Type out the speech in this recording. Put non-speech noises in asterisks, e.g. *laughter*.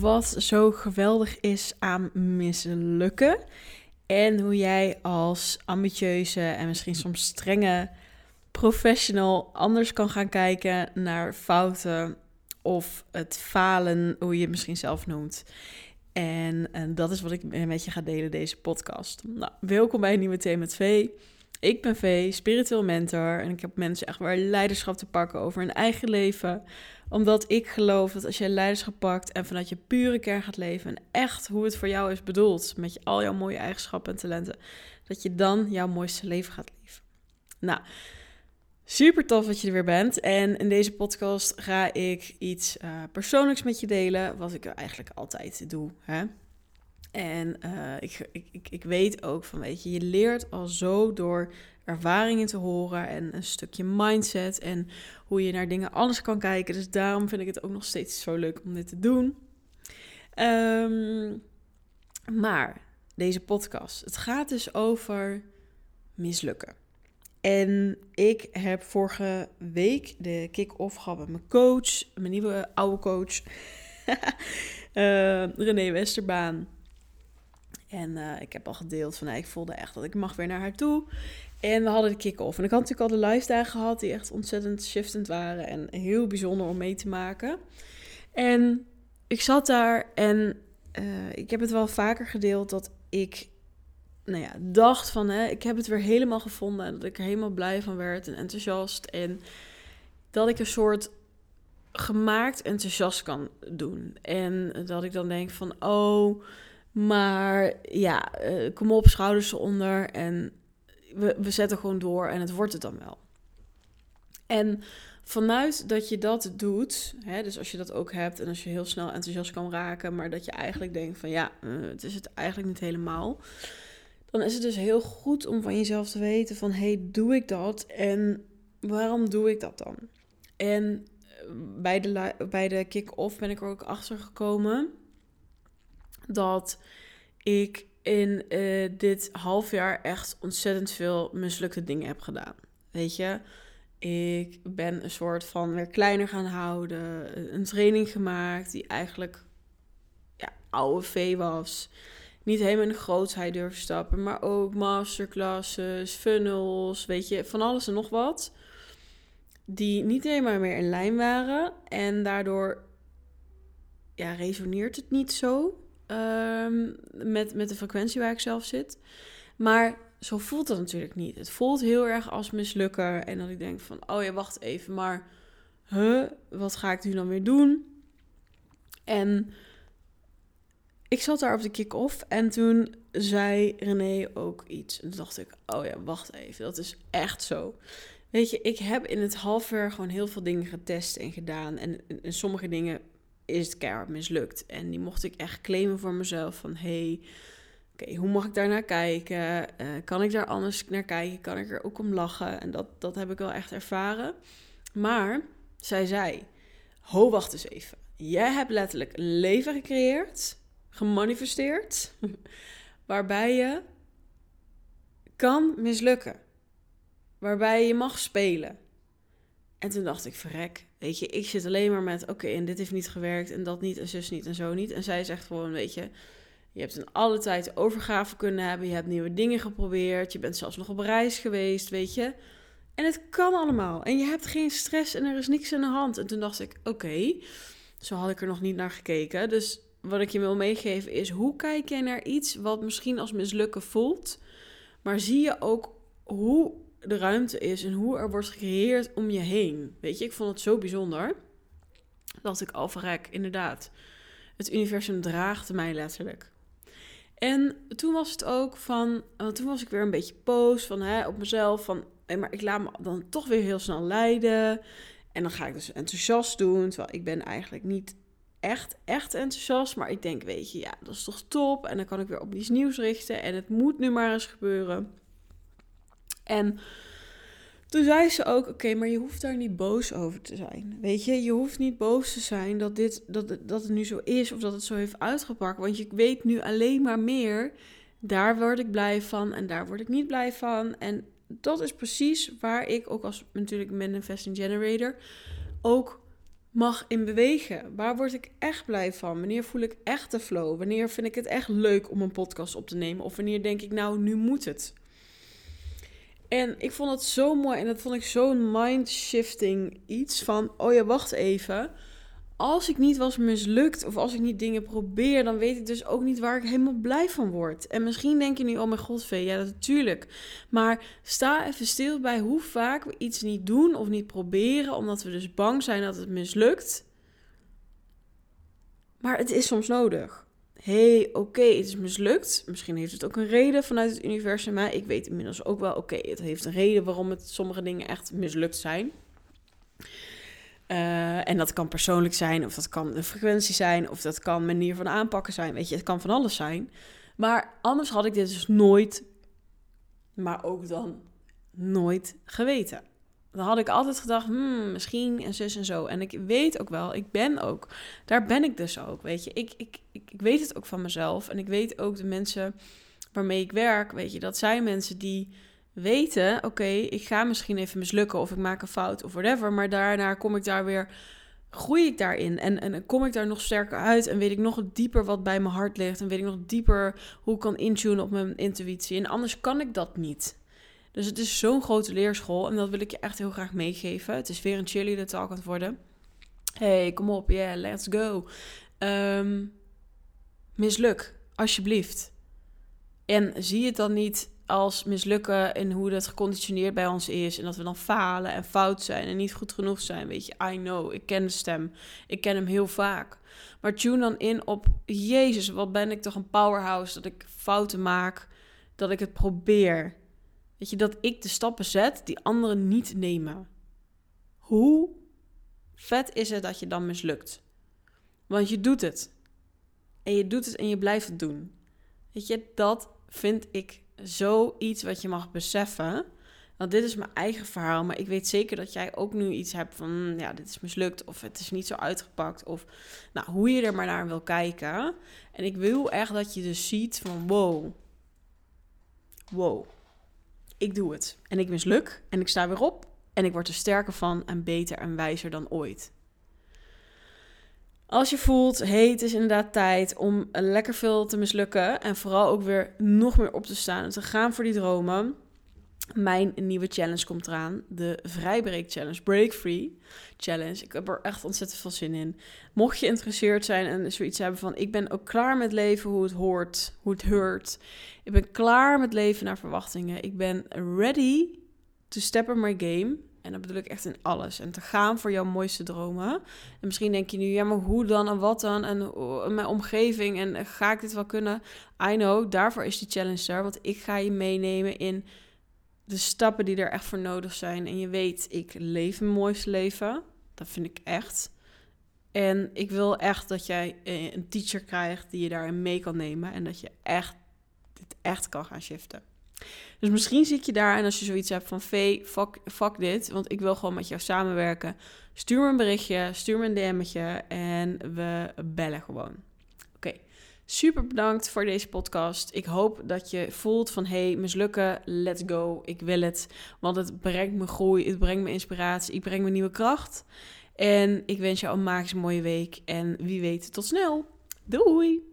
wat zo geweldig is aan mislukken. En hoe jij als ambitieuze en misschien soms strenge professional anders kan gaan kijken naar fouten of het falen, hoe je het misschien zelf noemt. En, en dat is wat ik met je ga delen deze podcast. Nou, welkom bij een nieuwe Thema met V. Ik ben V, spiritueel mentor en ik heb mensen echt weer leiderschap te pakken over hun eigen leven. Omdat ik geloof dat als je leiderschap pakt en vanuit je pure kern gaat leven en echt hoe het voor jou is bedoeld, met al jouw mooie eigenschappen en talenten, dat je dan jouw mooiste leven gaat leven. Nou, super tof dat je er weer bent. En in deze podcast ga ik iets uh, persoonlijks met je delen, wat ik eigenlijk altijd doe. Hè? En uh, ik, ik, ik weet ook van, weet je, je leert al zo door ervaringen te horen en een stukje mindset en hoe je naar dingen anders kan kijken. Dus daarom vind ik het ook nog steeds zo leuk om dit te doen. Um, maar deze podcast, het gaat dus over mislukken. En ik heb vorige week de kick-off gehad met mijn coach, mijn nieuwe oude coach, uh, *laughs* René Westerbaan. En uh, ik heb al gedeeld van, nou, ik voelde echt dat ik mag weer naar haar toe. En we hadden de kick-off. En ik had natuurlijk al de live dagen gehad die echt ontzettend shiftend waren. En heel bijzonder om mee te maken. En ik zat daar en uh, ik heb het wel vaker gedeeld dat ik nou ja, dacht van, hè, ik heb het weer helemaal gevonden. En dat ik er helemaal blij van werd en enthousiast. En dat ik een soort gemaakt enthousiast kan doen. En dat ik dan denk van, oh maar ja, uh, kom op, schouders eronder en we, we zetten gewoon door en het wordt het dan wel. En vanuit dat je dat doet, hè, dus als je dat ook hebt en als je heel snel enthousiast kan raken, maar dat je eigenlijk denkt van ja, uh, het is het eigenlijk niet helemaal, dan is het dus heel goed om van jezelf te weten van hey, doe ik dat en waarom doe ik dat dan? En eh, bij de, bij de kick-off ben ik er ook achter gekomen dat ik in uh, dit half jaar echt ontzettend veel mislukte dingen heb gedaan. Weet je, ik ben een soort van weer kleiner gaan houden. Een training gemaakt die eigenlijk ja, oude V was. Niet helemaal in de grootheid durven stappen, maar ook masterclasses, funnels, weet je, van alles en nog wat. Die niet helemaal meer in lijn waren. En daardoor ja, resoneert het niet zo. Um, met, met de frequentie waar ik zelf zit. Maar zo voelt het natuurlijk niet. Het voelt heel erg als mislukken. En dat ik denk van, oh ja, wacht even, maar huh, wat ga ik nu dan weer doen? En ik zat daar op de kick-off en toen zei René ook iets. En toen dacht ik, oh ja, wacht even, dat is echt zo. Weet je, ik heb in het halfjaar gewoon heel veel dingen getest en gedaan. En sommige dingen is het keihard mislukt. En die mocht ik echt claimen voor mezelf van... hey, oké, hoe mag ik daar naar kijken? Uh, kan ik daar anders naar kijken? Kan ik er ook om lachen? En dat, dat heb ik wel echt ervaren. Maar zij zei, ho, wacht eens even. Jij hebt letterlijk een leven gecreëerd, gemanifesteerd... *laughs* waarbij je kan mislukken. Waarbij je mag spelen. En toen dacht ik, verrek, weet je, ik zit alleen maar met, oké, en dit heeft niet gewerkt, en dat niet, en zus niet, en zo niet. En zij zegt gewoon, weet je, je hebt in alle tijd overgave kunnen hebben, je hebt nieuwe dingen geprobeerd, je bent zelfs nog op reis geweest, weet je. En het kan allemaal. En je hebt geen stress en er is niks aan de hand. En toen dacht ik, oké, zo had ik er nog niet naar gekeken. Dus wat ik je wil meegeven is, hoe kijk jij naar iets wat misschien als mislukken voelt, maar zie je ook hoe de ruimte is en hoe er wordt gecreëerd om je heen. Weet je, ik vond het zo bijzonder. Dat ik al verrek, inderdaad. Het universum draagt mij letterlijk. En toen was het ook van, want toen was ik weer een beetje poos van hè, op mezelf van, maar ik laat me dan toch weer heel snel leiden. En dan ga ik dus enthousiast doen, terwijl ik ben eigenlijk niet echt, echt enthousiast. Maar ik denk, weet je, ja, dat is toch top. En dan kan ik weer op iets nieuws richten. En het moet nu maar eens gebeuren. En toen zei ze ook: Oké, maar je hoeft daar niet boos over te zijn. Weet je, je hoeft niet boos te zijn dat, dit, dat, dat het nu zo is of dat het zo heeft uitgepakt. Want je weet nu alleen maar meer. Daar word ik blij van en daar word ik niet blij van. En dat is precies waar ik ook als natuurlijk manifesting generator ook mag in bewegen? Waar word ik echt blij van? Wanneer voel ik echt de flow? Wanneer vind ik het echt leuk om een podcast op te nemen? Of wanneer denk ik, nou, nu moet het? En ik vond het zo mooi en dat vond ik zo'n mind-shifting iets van, oh ja, wacht even. Als ik niet was mislukt of als ik niet dingen probeer, dan weet ik dus ook niet waar ik helemaal blij van word. En misschien denk je nu, oh mijn god, Vee, ja, natuurlijk. Maar sta even stil bij hoe vaak we iets niet doen of niet proberen, omdat we dus bang zijn dat het mislukt. Maar het is soms nodig hey, oké, het is mislukt. Misschien heeft het ook een reden vanuit het universum. Maar ik weet inmiddels ook wel, oké, het heeft een reden waarom het sommige dingen echt mislukt zijn. Uh, en dat kan persoonlijk zijn, of dat kan de frequentie zijn, of dat kan manier van aanpakken zijn. Weet je, het kan van alles zijn. Maar anders had ik dit dus nooit, maar ook dan nooit geweten dan had ik altijd gedacht, hmm, misschien en zus en zo. En ik weet ook wel, ik ben ook, daar ben ik dus ook, weet je. Ik, ik, ik, weet het ook van mezelf. En ik weet ook de mensen waarmee ik werk, weet je, dat zijn mensen die weten, oké, ik ga misschien even mislukken of ik maak een fout of whatever. Maar daarna kom ik daar weer, groei ik daarin en, en kom ik daar nog sterker uit en weet ik nog dieper wat bij mijn hart ligt. En weet ik nog dieper hoe ik kan intunen op mijn intuïtie. En anders kan ik dat niet. Dus het is zo'n grote leerschool en dat wil ik je echt heel graag meegeven. Het is weer een cheerleader talk aan het worden. Hey, kom op, yeah, let's go. Um, misluk, alsjeblieft. En zie het dan niet als mislukken in hoe dat geconditioneerd bij ons is. En dat we dan falen en fout zijn en niet goed genoeg zijn. Weet je, I know, ik ken de stem. Ik ken hem heel vaak. Maar tune dan in op, Jezus, wat ben ik toch een powerhouse dat ik fouten maak. Dat ik het probeer. Weet je, dat ik de stappen zet die anderen niet nemen. Hoe vet is het dat je dan mislukt? Want je doet het. En je doet het en je blijft het doen. Weet je, dat vind ik zoiets wat je mag beseffen. Want dit is mijn eigen verhaal, maar ik weet zeker dat jij ook nu iets hebt van, hmm, ja, dit is mislukt of het is niet zo uitgepakt of, nou, hoe je er maar naar wil kijken. En ik wil echt dat je dus ziet van, wow, wow, ik doe het. En ik misluk en ik sta weer op en ik word er sterker van en beter en wijzer dan ooit. Als je voelt, hey, het is inderdaad tijd om lekker veel te mislukken en vooral ook weer nog meer op te staan en te gaan voor die dromen, mijn nieuwe challenge komt eraan. De Vrijbreek Challenge, Break Free Challenge. Ik heb er echt ontzettend veel zin in. Mocht je geïnteresseerd zijn en zoiets hebben van... ik ben ook klaar met leven hoe het hoort, hoe het heurt. Ik ben klaar met leven naar verwachtingen. Ik ben ready to step up my game. En dat bedoel ik echt in alles. En te gaan voor jouw mooiste dromen. En misschien denk je nu, ja, maar hoe dan en wat dan? En mijn omgeving en ga ik dit wel kunnen? I know, daarvoor is die challenge er. Want ik ga je meenemen in de stappen die er echt voor nodig zijn. En je weet, ik leef mijn mooiste leven. Dat vind ik echt. En ik wil echt dat jij eh, een teacher krijgt die je daarin mee kan nemen. En dat je echt dit echt kan gaan shiften. Dus misschien zit je daar en als je zoiets hebt van... Vee, fuck, fuck dit, want ik wil gewoon met jou samenwerken. Stuur me een berichtje, stuur me een DM'tje en we bellen gewoon. Super bedankt voor deze podcast. Ik hoop dat je voelt van hey, mislukken, let's go. Ik wil het, want het brengt me groei, het brengt me inspiratie, ik breng me nieuwe kracht. En ik wens jou een magisch mooie week en wie weet tot snel. Doei!